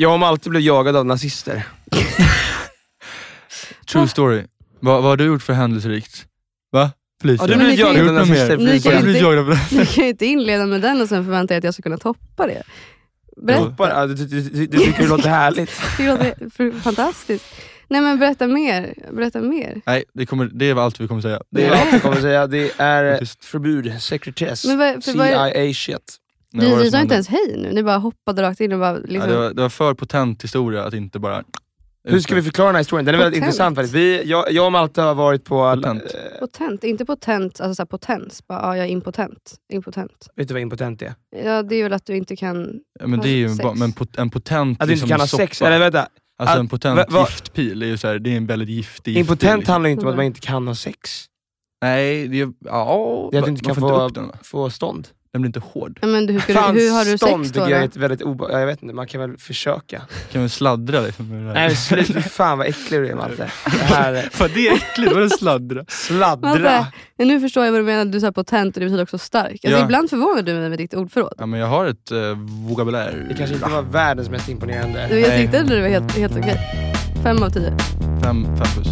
Jag har alltid blivit jagad av nazister. True story. Vad, vad har du gjort för händelserikt? Va? Felicia? Har du blivit ni jagad av ju- nazister? Ni Ni kan du inte- Du kan ju inte inleda med den och sen förvänta dig att jag ska kunna toppa det. Berätta. Ja, du, du, du, du tycker det låter härligt. Det låter fantastiskt. Nej men berätta mer. Berätta mer. Nej, det, kommer, det är allt vi kommer säga. Det är allt jag kommer säga. Det är förbud, sekretess, Men som sa inte hände? ens hej nu. Ni bara hoppade rakt in och bara Ja, liksom... det, var, det var för potent historia att inte bara... Hur ska vi förklara den här historien? Den är väldigt Potent. intressant faktiskt. Vi, jag, jag och Malte har varit på... Potent. eh, Potent, inte potent, alltså så här potens. Bara, ja, jag är impotent. impotent. vet du vad impotent är? Ja, det är väl att du inte kan... Ja, men det är ju Sex. bara, men pot, en potent Att du inte kan ha soppa. sex? Eller vänta, Alltså att- en potent va- va- giftpil, är ju så här, det är en väldigt giftig impotent liksom. handlar ju inte om att man inte kan ha sex. Nej, det är... Ja, Det är att du inte kan få, få stånd. Den blir inte hård. Ja, men hur, ska Fan, du, hur har du stånd sex då? jag är då? ett väldigt obe... ja, Jag vet inte, man kan väl försöka. Kan vi sladdra liksom? med det där? Nej slut, fy fan vad äcklig du är Malte. Det här, är- Fan, det är äckligt, vadå sladdra? sladdra. Malte, men nu förstår jag vad du menar. Du sa potent och det betyder också stark. Alltså, Ja. Ibland förvånar du mig med ditt ordförråd. Ja, men jag har ett uh, vokabulär. Det kanske inte var världens mest imponerande. Du, Jag tyckte ändå det var helt, helt okej. Fem av tio. Fem, fem plus.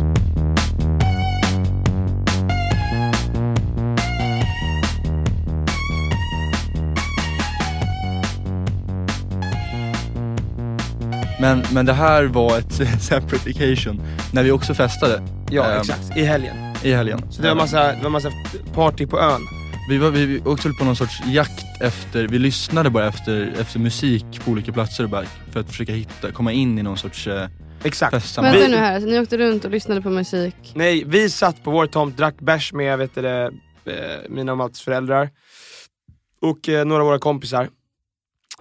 Men, men det här var ett separate occasion när vi också festade Ja Ehm, exakt, i helgen. i helgen. Så det var massa, det var massa party på ön. Vi, var, vi åkte på någon sorts jakt efter, vi lyssnade bara efter, efter musik på olika platser bara för att försöka hitta, komma in i någon sorts eh, Exakt. festsammanhang. Vänta nu här, så ni åkte runt och lyssnade på musik. Nej, vi satt på vår tomt, drack bärs med vet du, det, eh, mina och Maltes föräldrar och eh, några av våra kompisar.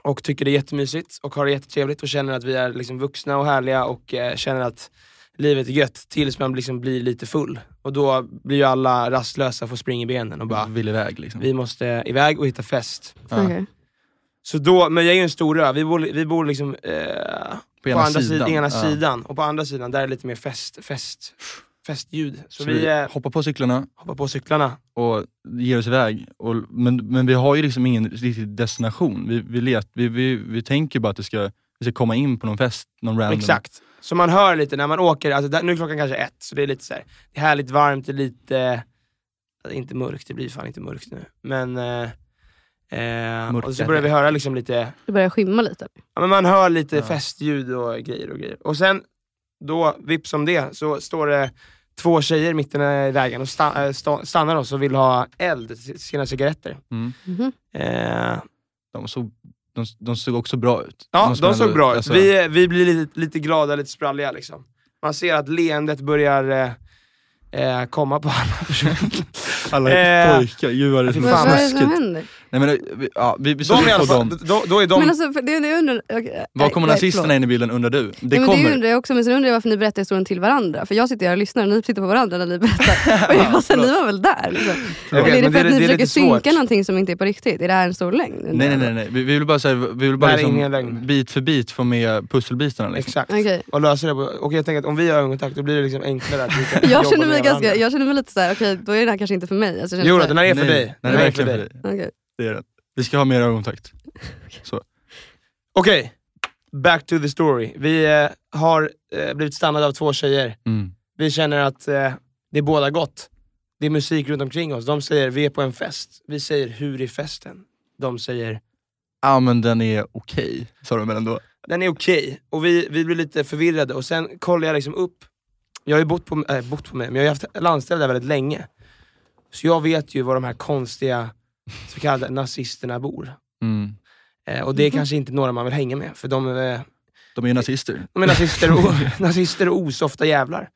Och tycker det är jättemysigt och har det jättetrevligt och känner att vi är liksom vuxna och härliga och eh, känner att livet är gött tills man liksom blir lite full. Och då blir ju alla rastlösa, får springa i benen och bara Vill iväg liksom. vi måste iväg och hitta fest. Ja. Okej. Så då, men jag är ju en stor ö, vi bor, vi bor liksom eh, på, ena andra sidan. sidan, ena Ja. sidan och på andra sidan där är det lite mer fest, fest, festljud. Så, Så vi vi eh, hoppar på cyklarna hoppar på cyklarna. och ger oss iväg. Och, men, men vi har ju liksom ingen riktig destination. Vi, vi, let, vi, vi, vi tänker bara att det ska, vi ska komma in på någon fest, någon random. Exakt. Så man hör lite när man åker, alltså där, nu är klockan kanske ett, så det är lite så här, det är härligt varmt, det är lite, alltså inte mörkt, det blir fan inte mörkt nu. Men, eh, eh, och så börjar vi höra liksom lite, Det börjar skymma lite. ja, men man hör lite Ja. festljud och grejer och grejer. Och sen, då, vips om det, så står det två tjejer mitten i vägen och sta, äh, sta, stannar oss och vill ha eld till sina cigaretter. Mm. Mhm. Eh, De, såg, de, de såg också bra ut. Ja, man de såg ändå- bra ut. alltså, Vi, vi blir lite, lite glada, lite spralliga liksom. Man ser att leendet börjar eh, eh, komma på alla personer. Alla Eh, pojkar, gud vad det är Vad, är det som händer? Nej, men, vi, ja, vi, vi De på fall, dem. då, då är de... Men alltså, det, det undrar, okay, Var kommer nazisterna in i bilden undrar du? Det Det, men kommer. det undrar jag också, men sen undrar jag varför ni berättar historien till varandra. För jag sitter här och lyssnar och ni sitter på varandra när ni berättar. och jag, sen, ni var väl där? Liksom. Vet, Eller är det för att ni det är försöker synka någonting som inte är på riktigt? Är det här en stor lögn? Nej nej nej, nej. Vi, vi vill bara, säga, vi vill bara Det liksom, bit för bit få med pusselbitarna. Liksom. Exakt. Okej. Och lösa det på, och jag tänker att om vi har ögonkontakt då blir det liksom enklare att Jag känner, mig ganska, jag känner mig lite såhär, okej då är den här kanske inte för mig. Alltså, jag Jo, den här, är för Nej, dig. Den här är för verkligen för dig. okej. Det är det. Vi ska ha mer ögonkontakt. Okej, back to the story. Vi eh, har eh, blivit stannade av två tjejer. Mm. Vi känner att eh, det är båda gott. Det är musik runt omkring oss. De säger vi är på en fest. Vi säger hur är festen? De säger Ja men den är okej, sa de väl ändå. den är okej. Och vi, vi blir lite förvirrade och sen kollar jag liksom upp Jag har ju bott på, äh, bott på mig, men jag har haft landställe där väldigt länge. Så jag vet ju var de här konstiga så kallade nazisterna bor. Mm. Eh, och det är kanske inte några man vill hänga med, för de är, De är ju nazister. de är nazister, och, nazister och osofta jävlar.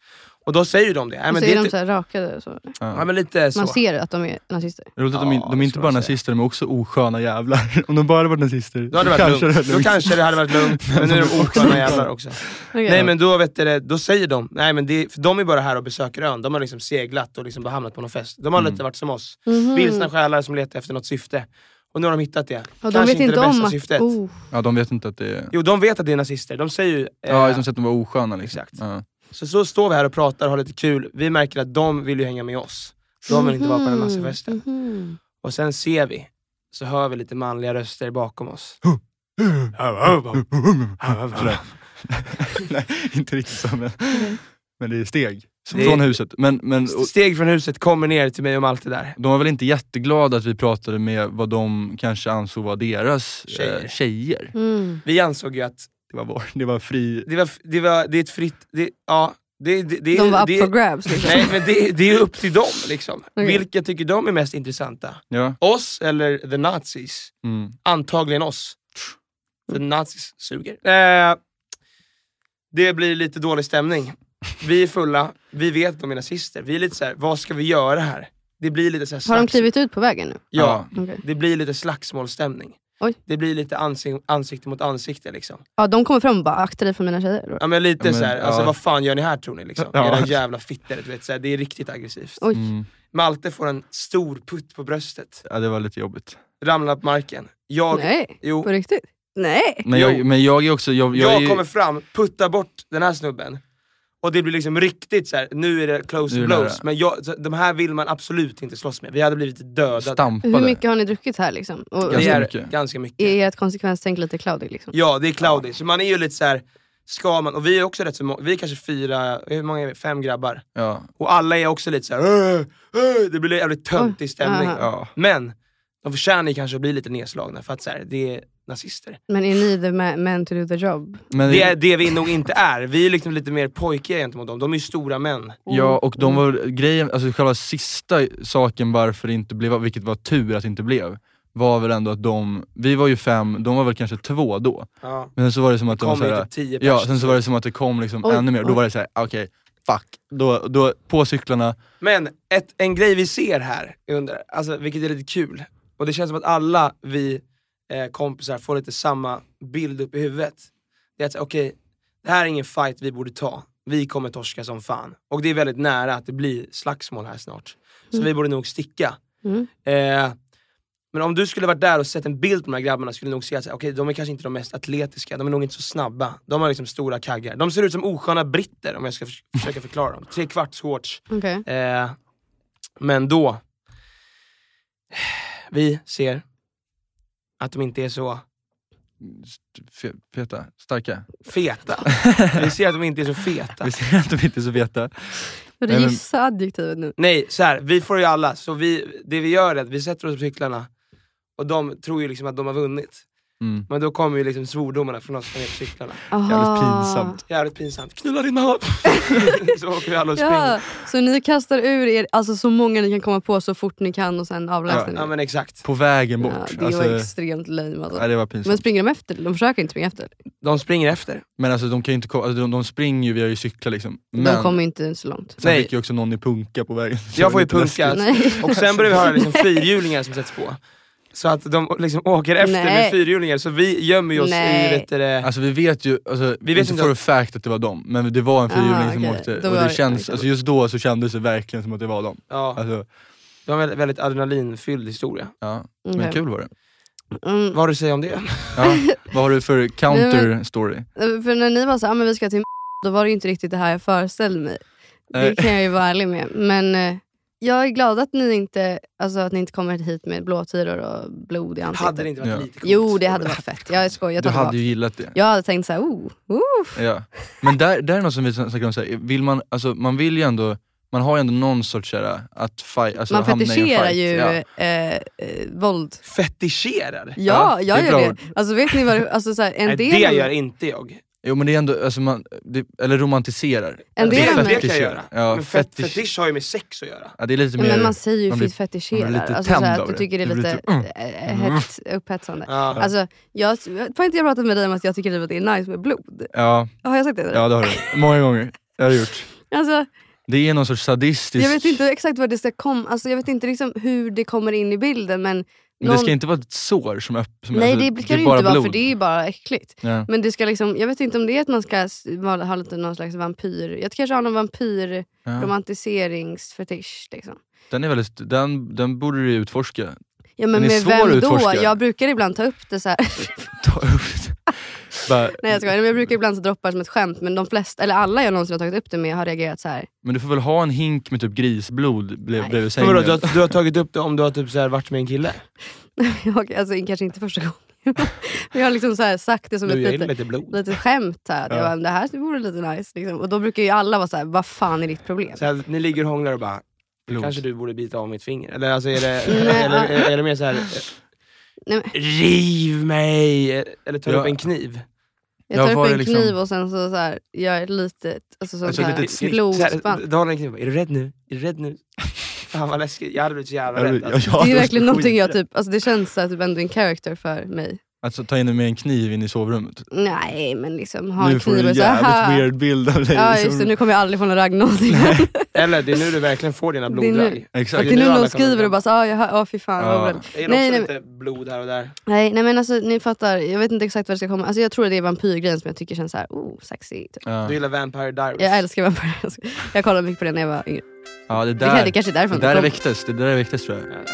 Och då säger de det. Nej, Och men så det är är de inte, så här rakade så. ja, men lite så. Man ser att de är nazister. Roligt att de, Ja, de är inte så bara man säger. nazister, de är också osköna jävlar. Om de bara hade varit nazister, Då hade det varit lugnt. hade Då kanske det hade varit lugnt, men nu är de osköna jävlar också. Okej. Nej men då, vet du, det, då säger de, nej men det, för de är bara här och besöker ön, de har liksom seglat och liksom bara hamnat på någon fest. De har Mm. lite varit som oss, Mhm. vilsna själar som letar efter något syfte. Och nu har de hittat det. Och de Kanske vet inte det bästa om att... syftet. Oh. Ja, de vet inte att det är... Jo de vet att det är nazister, de säger ju... eh, Ja, som sett de var osköna liksom. Exakt. Ja. Så, så står vi här och pratar och har lite kul, vi märker att de vill ju hänga med oss. De vill inte vara på den här. Mhm. Och sen ser vi, så hör vi lite manliga röster bakom oss. Nej, inte riktigt så men, men det är steg. Det är- Från huset. Men, men, och, Steg från huset kommer ner till mig och Malte där. de var väl inte jätteglada att vi pratade med vad de kanske ansåg var deras Tjejer. Eh, tjejer. Mm. Vi ansåg ju att Det var, vår, det var fri... det, var, det, var, det är ett fritt... Det, ja, det, det, det, De var up for grabs liksom. Nej men det, det är upp till dem liksom. Okej. Vilka tycker de är mest intressanta? Ja. Oss eller the nazis? Mm. Antagligen oss. För nazis suger. Eh, det blir lite dålig stämning. Vi är fulla, vi vet att de är nazister. Vi är lite så här: vad ska vi göra här? Det blir lite så här Har de klivit ut på vägen nu? Ja, Okej. det blir lite slagsmålsstämning. Oj. Det blir lite ansik- ansikte mot ansikte liksom. Ja, de kommer fram och bara akta dig för mina tjejer. Ja men lite Ja, men, så här, alltså ja. vad fan gör ni här tror ni liksom? Ja. Era jävla fittor, du vet, så här, det är riktigt aggressivt. Oj. Mm. Malte får en stor putt på bröstet, Ja, det var lite jobbigt. ramlar på marken. Jag, Nej, jo, på riktigt? Nej. Men jag, men jag är också... Jag, jag, jag är, kommer fram, puttar bort den här snubben. Och det blir liksom riktigt så här. nu är det close Nu är to det blows. nära. Men jag, så, de här vill man absolut inte slåss med. Vi hade blivit dödade. stampade. Hur mycket har ni druckit här liksom? Och, Det Ganska är mycket. ganska mycket. är ert konsekvenstänk lite cloudy liksom? Ja, det är cloudy. Så man är ju lite så här. ska man, och vi är också rätt så många, vi är kanske fyra, hur många är vi? Fem grabbar. Ja. Och alla är också lite såhär, "Åh, åh", det blir jävligt töntig stämning. aha. Ja. Men de förtjänar ju kanske att bli lite nedslagna för att så här, det är nazister. Men är ni the ma- men to do the job? Men Det är det vi nog inte är. Vi är liksom lite mer pojkiga gentemot dem. De är ju stora män. Ja, och de var, grejen, alltså själva sista saken varför det inte blev, vilket var tur att det inte blev, var väl ändå att de, vi var ju fem, de var väl kanske två då. Ja. Men sen så var det som att Det de kommer ju såhär, typ tio Ja, sen så var det som att det kom liksom Oj, ännu mer, då oj. var det såhär, okej, fuck. Då, då, på cyklarna, Men ett, en grej vi ser här, under, alltså, vilket är lite kul, och det känns som att alla vi eh, kompisar får lite samma bild upp i huvudet. Det är att okej, det här är ingen fight vi borde ta. Vi kommer torska som fan. Och det är väldigt nära att det blir slagsmål här snart. Så vi borde nog sticka. Mm. Eh, men om du skulle varit där och sett en bild på de här grabbarna skulle du nog se att okej, de är kanske inte de mest atletiska, de är nog inte så snabba. De har liksom stora kaggar. De ser ut som osköna britter om jag ska förs- försöka förklara dem. Tre kvarts shorts. Okej. Eh, men då, vi ser att de inte är så fe- feta, starka. feta. vi ser att de inte är så feta. Vi ser att de inte är så feta. Får du men- gissa adjektivet nu? Nej, så här, vi får ju alla, så vi, det vi gör är att vi sätter oss på cyklarna och de tror ju liksom att de har vunnit. Mm. Men då kommer ju liksom svordomarna från oss som är på cyklarna. Aha. pinsamt. Jävligt pinsamt. Knulla din mamma! så åker vi alla och springer. Ja, så ni kastar ur er alltså, så många ni kan komma på så fort ni kan och sen avläser Ja, ni? Ja men exakt. På vägen bort. Ja, det alltså, var extremt lame alltså. nej, det var pinsamt. Men springer de efter? De försöker inte springa efter. De springer efter. Men alltså de kan ju inte alltså, de, de springer ju, vi har ju cyklar liksom. Men De kommer inte så långt. sen Nej. fick ju också någon i punka på vägen. Jag får ju punka. Och sen börjar vi höra liksom fyrhjulingar som sätts på. Så att de liksom åker efter Nej. med fyrhjulingar, så vi gömmer ju oss Nej. i vet det, Alltså vi vet ju, alltså, Vi vet inte för att- a fact att det var dem, men det var en fyrhjuling Aha, som okej. åkte. Då Och det känns, alltså just då så kändes det verkligen som att det var dem. ja, Alltså, det var en väldigt, adrenalinfylld historia. ja. Men Okej. kul var det. Mm. Vad har du att säga om det? Ja. Vad har du för counter story? För när ni var så ah, men vi ska till då var det ju inte riktigt det här jag föreställde mig. Det kan jag ju vara ärlig med. Men eh, jag är glad att ni inte, alltså, att ni inte kommer hit med blåtyror och blod i ansiktet. Hade det inte varit Ja. lite coolt? Jo, det hade varit fett. Jag skojar. Jag Du hade ju gillat det. Jag hade tänkt såhär, oh, oh. Ja. Men där, där är något som vi snackade om, så här, vill man, alltså, man vill ju ändå, man har ju ändå någon sorts såhär, att fight, alltså, Man hamna i en fetischerar fight. ju Ja. eh, eh, våld. Fetischerar? Ja, det jag är gör det. ord. Alltså vet ni vad det, alltså, så här, en Nej, del... det gör inte jag. Jo men det är ändå, alltså man, det, eller romantiserar. En det, del det av mig- kan jag göra. Ja, men fet, fetisch. fetisch har ju med sex att göra. Ja, det är lite mer... men man säger ju man blir- fetischerar. man blir lite alltså, så tänd här, av att du det. tycker det är Det lite mm. äh, hett, upphetsande. Ja. Alltså, jag, tror inte jag pratat med dig om att jag tycker att det är nice med blod. Ja, Har jag sagt det? dig? ja det har du. Många gånger. Det har du gjort. Alltså, Det är någon sorts sadistisk... jag vet inte exakt vad det ska komma, alltså, jag vet inte liksom hur det kommer in i bilden men Men det någon- ska inte vara ett sår som öpp... Som Nej alltså, det ska det inte vara blod. för det är ju bara äckligt. Ja. Men det ska liksom, jag vet inte om det är att man ska ha lite någon slags vampyr... Jag kanske har någon vampyr Ja. Liksom. Den, är väldigt, den, den borde du utforska. Ja men Den är med svår vem då? utforska. Jag brukar ibland ta upp det så här. Ta upp det. Bara, Nej jag skojar, men jag brukar ibland så droppa det som ett skämt men de flesta, eller alla jag någonsin har tagit upp det med har reagerat så här. men du får väl ha en hink med typ grisblod bredvid sängen. vadå, du, har, du har tagit upp det om du har typ så här varit med en kille? Jag, alltså kanske inte första gången. men jag har liksom så här sagt det som Du, jag ett gillar lite, lite blod. lite skämt. Här. att Jag Ja. bara, det här vore lite nice. Liksom. Och då brukar ju alla vara så här, vad fan är ditt problem? Så här, ni ligger och hånglar och bara, Blod. kanske du borde bita av mitt finger? Eller alltså är det, Nej, eller, ja. är, är det mer så här, Nej, men- riv mig! Eller tar du Ja. upp en kniv? Jag Ja, tar upp en liksom- kniv och sen så, så här, gör jag ett litet, alltså sånt Alltså, här, litet blodsband. En kniv är du rädd nu? Är du rädd nu? Fan vad läskigt, jag hade blivit så jävla rädd. Alltså. Det är verkligen någonting jag typ, alltså det känns så här, typ ändå en character för mig. Alltså ta in med en kniv in i sovrummet. Nej men liksom ha nu en får du kniv en och så här, jävligt "Haha." weird bild av dig. Ja liksom. just det, nu kommer jag aldrig få någon ragg någonsin. Eller det är nu du verkligen får dina Det är nu- bloddrag. Exakt. det är nu någon skriver och bara så, ah, jag hör, oh, fy fan Ja. vad bra." Jag gillar Nej, också nej, lite blod här och där. nej, nej men alltså ni fattar, jag vet inte exakt vad det ska komma. Alltså, jag tror det är vampyrgrejen som jag tycker känns så här, oh sexy. Typ. Ja. Du gillar Vampire Diaries? Jag älskar vampyrer. Jag kollade mycket på det när jag var yngre. Ja, det Det, där, kan- det kanske är därifrån det där är kom. väcktes, det där är väcktes tror jag. Ja,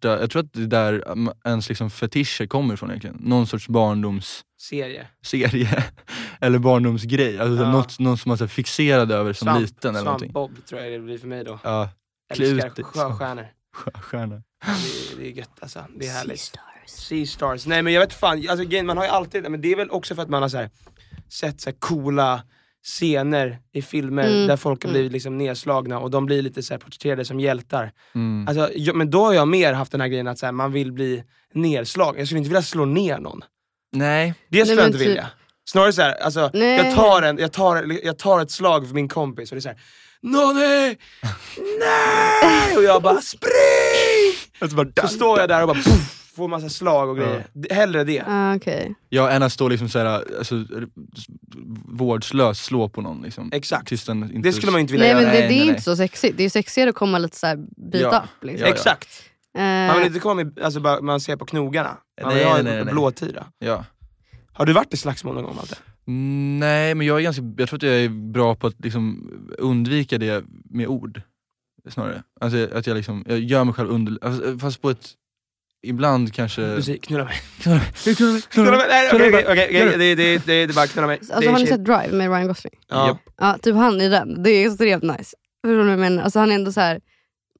Jag tror att det är där um, ens liksom fetischer kommer ifrån egentligen. Någon sorts barndomsserie. Serie. eller barndomsgrej. Alltså Ja. något, något som man är fixerad över som Svamp, liten eller någonting. Svampbob tror jag det blir för mig då. Ja, Älskar sjöstjärnor. sjöstjärna. Det är, det är gött alltså. Det är härligt. Sea stars. Nej men jag vet fan, alltså, man har ju alltid, men det är väl också för att man har så här, sett så här, coola scener i filmer Mm, där folk har mm. blivit liksom nedslagna och de blir lite så här, porträtterade som hjältar. Mm. Alltså, jag, men då har jag mer haft den här grejen att så här, man vill bli nedslagen. Jag skulle inte vilja slå ner någon. Nej, Det skulle jag inte typ- vilja. Snarare såhär, alltså, Nej. jag, tar en, jag, tar, jag tar ett slag för min kompis och det är såhär Nonny! Nej! Och jag bara spring! bara, Så står jag där och bara puff, får massa slag och grejer. D- Hellre det. Ah, okej. ja, än att stå liksom såhär, alltså, vårdslöst slå på någon. Liksom, Exakt. Tills den inte Det skulle man inte vilja Nej men göra. det, Nej, det är nej, inte nej. så sexigt. Det är sexigare att komma lite så här beat Ja. up. Liksom. Ja, ja. Exakt. Eh, Man vill inte komma med, alltså, bara, man ser på knogarna. Man vill Nej, ha nej, en nej, nej. blåtira. Ja. Har du varit i slagsmål någon gång Malte? Mm, Nej, men jag är ganska, jag tror att jag är bra på att liksom undvika det med ord. Snarare. Alltså att jag liksom, jag gör mig själv under, alltså, fast på ett, ibland kanske... Du säger knulla mig. Knulla mig, knulla mig, Knulla mig! Nej, okej, det, det, det, det är bara knulla mig. Alltså, är har ni sett Drive med Ryan Gosling? Ja. Ja, typ han i den. Det är extremt nice. Förstår du vad jag menar? Alltså, han är ändå så här.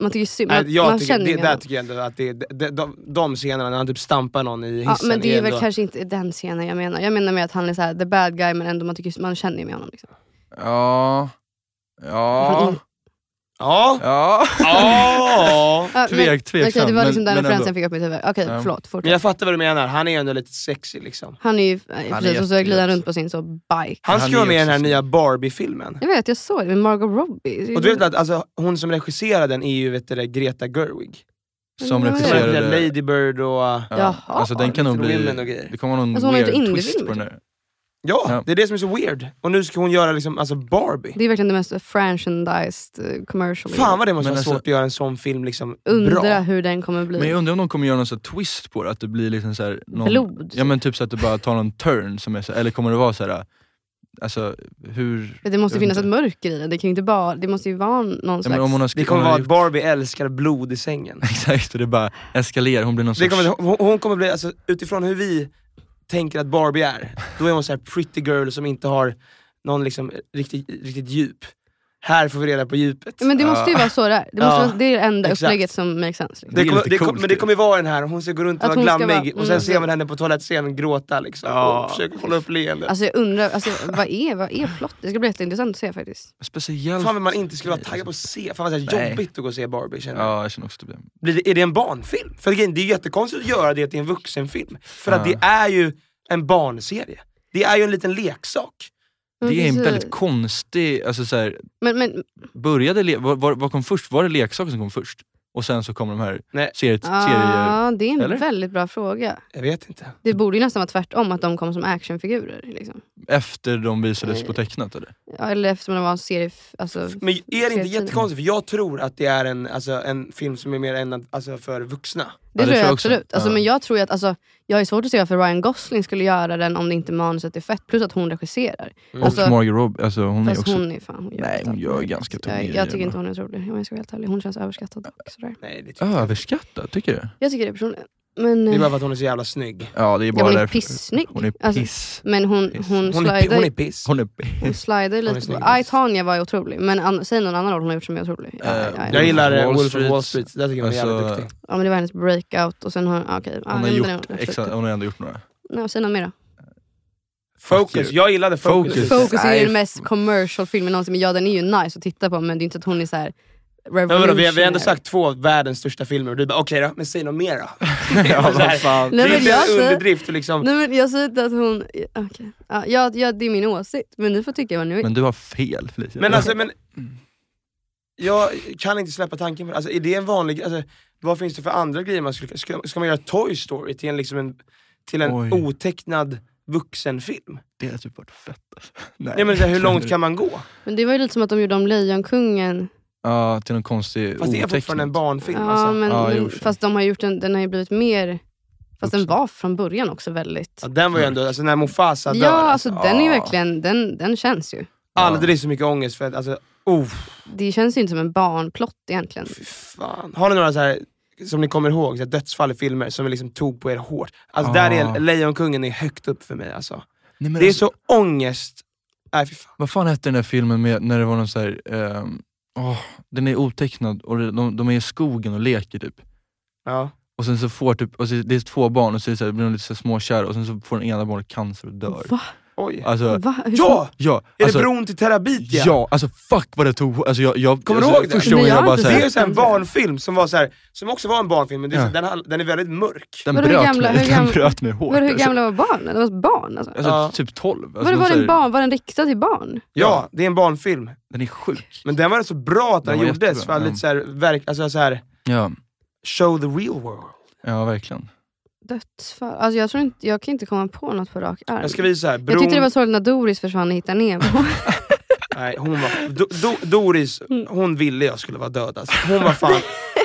man tycker synd, man, jag man tycker, känner det, där honom. tycker jag ändå att det, de, de, de scenerna när han typ stampar någon i hissen Ja, men det är väl ändå- kanske inte den scenen jag menar. Jag menar med att han är så här, the bad guy men ändå man, tycker, man känner ju med honom. Liksom. Ja, ja. Ja. Ja. Tvek- men- tveksam, Okej, det var liksom men- den men referensen jag fick upp i mitt huvud. Okej, Ja. förlåt. Men Fortsätt. jag fattar vad du menar, han är ju ändå lite sexy liksom. Han är ju, Han är precis, och så glider han runt på sin så bike. Han ska Han vara är med i den här nya Barbie-filmen. Jag vet, jag såg det med Margot Robbie. Och du vet att alltså, hon som regisserar den är ju vet du, det, Greta Gerwig. Som regisserade... Lady Bird och... Ja, Jaha, alltså den kan nog bli... Det kommer vara någon Alltså, weird twist på den typ. där. Ja, Ja. det är det som är så weird. Och nu ska hon göra liksom, alltså Barbie. Det är verkligen det mest franchised uh, commercial. Fan vad det måste Men vara alltså- svårt att göra en sån film liksom Undra bra. hur den kommer bli. Men jag undrar om de kommer göra någon sån här twist på det, att det blir liksom så här, någon, Blod. Ja men typ så att det bara tar någon turn, som är så, eller kommer det vara så här, alltså hur... det måste finnas ett mörker i det. Det kan ju inte bara, det måste ju vara någon Ja, slags... men om hon har Det kommer vara att Barbie älskar blod i sängen. Exakt, och det bara eskalerar, hon blir någon Det sorts... kommer, hon, hon kommer bli, alltså, utifrån hur vi tänker att Barbie är, då är hon så här pretty girl som inte har någon liksom riktigt, riktigt djup. Här får vi reda på djupet. Men det måste ju vara så där. Det, måste Ja, vara, det är det enda exakt. upplägget som makes sense. Liksom. Det är kommer, det kom, men det ju. kommer ju vara den här, hon ska gå runt och vara glammig vara- och sen mm, ser det- man henne på toalettscenen gråta liksom, Ja. och försöker hålla upp leendet. Alltså jag undrar, alltså, vad är, vad är plott? Det ska bli jätteintressant att se faktiskt. Speciellt... Fan vad man inte skulle vara taggad på att se, fan vad Nej. jobbigt att gå och se Barbie känner jag. Ja, jag känner också det. Blir det, är det en barnfilm? För det är ju jättekonstigt att göra det till en vuxenfilm. För att Ja. det är ju en barnserie. Det är ju en liten leksak. Men Det är en väldigt konstig, alltså så här, Men, men började, vad, kom först? Var det leksaker som kom först? Och sen så kom de här Nej. serier... ah, det är en eller? väldigt bra fråga. Jag vet inte. Det borde ju nästan vara tvärtom, att de kom som actionfigurer. Liksom. Efter de visades Nej. på tecknat eller? Ja, eller eftersom det var en serie... Alltså, Men är det inte jättekonstigt? För jag tror att det är en, alltså, en film som är mer ämnad alltså, för vuxna. Det, det tror jag jag också. absolut. Alltså, Ja. Men jag tror ju att, alltså, jag är svårt att se varför Ryan Gosling skulle göra den om det inte manuset är fett. Plus att hon regisserar. Mm. Alltså, och Margot Robbie, alltså hon är också... hon är fan... Hon gör Nej, hon gör ganska tunga jag, jag tycker inte hon är otrolig om jag ska vara helt ärlig. Hon känns överskattad dock. Sådär. Nej, det tycker inte. Överskattad, tycker du? Jag tycker det personligen. Men, Det är eh, bara för att hon är så jävla snygg. Ja, det är ja, bara hon är pissnygg. Hon är Alltså, piss. men hon, Piss. hon, Hon är, hon är piss. Hon är slidar Hon är lite. I, Tanya var ju otrolig, men an, säg någon annan roll hon har gjort som är otrolig. Ja, Eh, ja, ja. Jag gillar eh, Wall Wolf of Street. Wall Street, där tycker jag hon är jävligt Alltså, duktig. ja men det var hennes breakout och sen har ah, okej. ja, Hon har gjort, exakt, hon har ändå gjort några. Ja, säg något mer då. Focus, jag gillade Focus. Focus. Focus är ju den mest commercial filmen någonsin, men ja den är ju nice att titta på men det är inte att hon är Men vadå, vi, har, vi har ändå sagt två världens största filmer och du bara okej då, men säg något mer då. Ja, här, vad fan. Det Nej, är inte jag en säger- underdrift liksom... Nej men jag säger inte att hon... Okej. Ja, ja, ja, det är min åsikt, men ni får tycka vad ni vill. Men du har fel Felicia. Men alltså, men... Jag kan inte släppa tanken på det. Alltså, är det en vanlig... Alltså, vad finns det för andra grejer man skulle... Ska, ska man göra Toy Story till en, liksom en, till en Oj. otecknad vuxenfilm? det hade typ varit fett alltså. Nej. Ja, men, så här, hur långt kan man gå? Men det var ju lite som att de gjorde om Lejonkungen. Ja, till någon konstig Fast det är fortfarande en barnfilm. Ja, alltså. men, Ja, men, fast de har gjort den, den har ju blivit mer... Fast den var från början också väldigt... ja, den var ju ändå, alltså när Mufasa dör, Ja, alltså den är ju verkligen, den, den känns ju. aldrig så mycket ångest för att, alltså, oh, Det känns ju inte som en barnplott egentligen. fy fan. Har ni några så här, som ni kommer ihåg, så här, dödsfall i filmer som liksom tog på er hårt? Alltså där är Lejonkungen är högt upp för mig alltså. Nej, men Det är alltså, så ångest. Nej fy fan. Vad fan hette den där filmen med när det var någon så här, ehm, åh, den är otecknad och de, de är i skogen och leker typ. Ja. Och sen så får typ, och så, det är två barn och så, är det så här, blir de lite så småkära och sen så får den ena barnet cancer och dör. Va? Oj. Alltså, Ja! ja, Är alltså, det bron till Terabitia? ja, alltså fuck vad det tog, alltså jag, jag, Kommer du alltså, ihåg det? Första gången jag bara inte så Det är ju en barnfilm som var så här, som också var en barnfilm, men det Ja. den, den är väldigt mörk. den hur bröt gamla- mig, hur den gamla- bröt mig hårt. Var, hur alltså. gamla var barnen? Det var barn alltså? Alltså Ja. typ 12. Alltså, var, det, de var, den barn, var den riktad till barn? Ja, det är en barnfilm. Den är sjuk. Men den var så bra att den, Den var gjordes, jättebra, för ja. lite så här, verk, alltså så här, Ja, show the real world. ja verkligen. Dödsfall? Alltså jag, tror inte, jag kan inte komma på något på rak arm. Jag ska visa här, bron, Jag tyckte det var sorgligt när Doris försvann och hittade Nemo. nej, hon var, do, do, Doris, hon ville jag skulle vara död alltså. Hon var fan,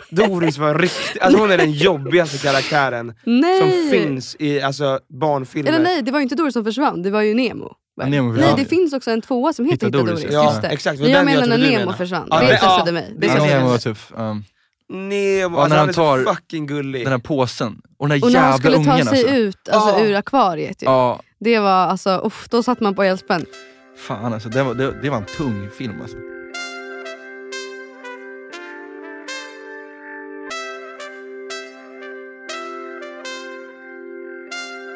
Doris var riktigt, alltså hon är den jobbigaste karaktären nej! som finns i alltså, barnfilmer. Eller nej, det var ju inte Doris som försvann, det var ju Nemo. Ja, Nemo nej, det finns också en tvåa som heter Hitta Hitta Doris, Doris. Ja, Just det. exakt. Men jag menar när Nemo menade. försvann. Ja, det stressade ja, mig. det Ja, Nemo var typ, um, Nemo, Ja, alltså, när han han är tar så fucking gullig. den här påsen. Och den här Och när han jävla skulle ta ungen sig alltså. ut alltså, Ja. ur akvariet. ju. Ja, Det var alltså, uff, då satt man på helspänn. fan alltså. Det var, det, det var en tung film alltså.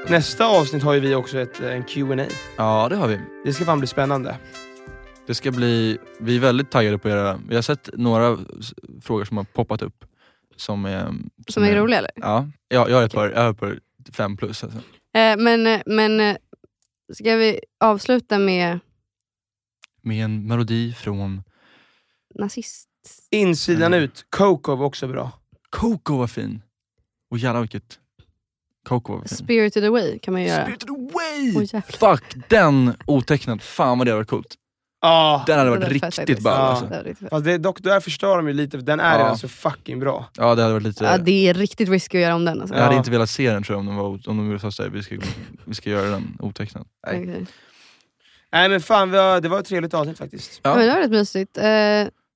Nästa avsnitt har ju vi också ett, en Q&A. Ja, det har vi. Det ska fan bli spännande. Det ska bli, vi är väldigt taggade på era, vi har sett några frågor som har poppat upp. Som är, Som är roliga eller? Ja, jag, jag är ett par, jag är par fem plus alltså. Eh, men, eh, men eh, ska vi avsluta med Med en melodi från nazist? Insidan ut, Coco var också bra. Coco var fin. Och jävlar vilket... Coco var fin. Spirited Away kan man göra. Spirited Away! Jävlar. Fuck den otecknad, fan vad det varit coolt. Ja. Den hade varit fett riktigt ball alltså. Riktigt. Fast det, dock, där förstör de ju lite, för den är Ja. redan så fucking bra. Ja det hade varit lite... Ja, det är riktigt risky att göra om den. Alltså. Jag hade inte velat se den tror jag om de, var, om de ville fast vi ska, vi ska göra den otecknad. Nej. Okej. Nej men fan, vi har, det var ett trevligt avsnitt faktiskt. Ja. Men det var rätt mysigt. Eh,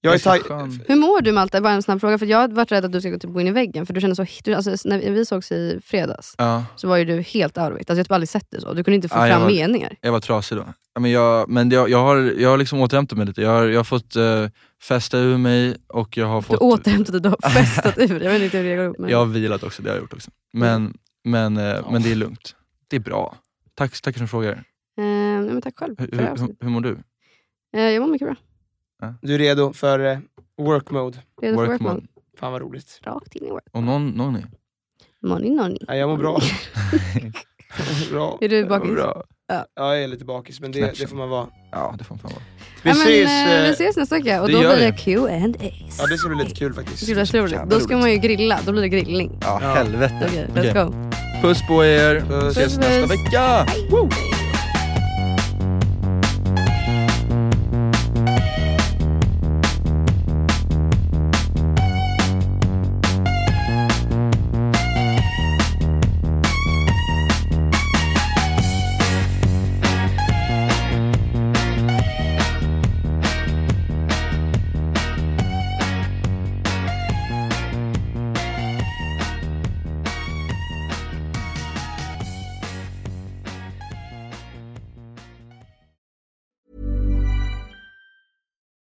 Jag är tag- hur mår du Malte? Bara en snabb fråga. För jag har varit rädd att du ska gå typ gå in i väggen. För du känner så, du, alltså, när vi sågs i fredags Ja, så var ju du helt out of it. Alltså, jag har typ aldrig sett dig så. Du kunde inte få Ja, jag fram var- meningar. jag var trasig då. Men jag, men jag, jag, har, jag har liksom återhämtat mig lite. Jag har, jag har fått uh, fästa ur mig och jag har Du fått... återhämtade dig, du har festat ur. Jag vet inte hur det går ihop. Men... Jag har vilat också, det har jag gjort också. Men, men, eh, men det är lugnt. Det är bra. Tack, tack som frågar. Eh, nej, men tack själv Hur, hur, hur mår du? Eh, jag mår mycket bra. Du är redo för eh, work mode? Redo för Work work mode. mode. Fan vad roligt. Rakt in i work. Och någon, någon är? Money nonny. Nej, jag mår bra. Bra. Är du Ja, bakis? bra. Ja, jag är lite bakis, men det, det får man vara. Ja, det får fan vara. Vi ja, men, ses! eh, eh, vi ses nästa vecka och det då gör blir det vi. Q&As. Ja, det ska bli lite kul Det faktiskt. blir så roligt. Då ska man ju grilla, då blir det grillning. Ja, Ja. helvete. Okej, Okej. let's go. Puss på er. Puss. Ses Puss, nästa vecka. Woo!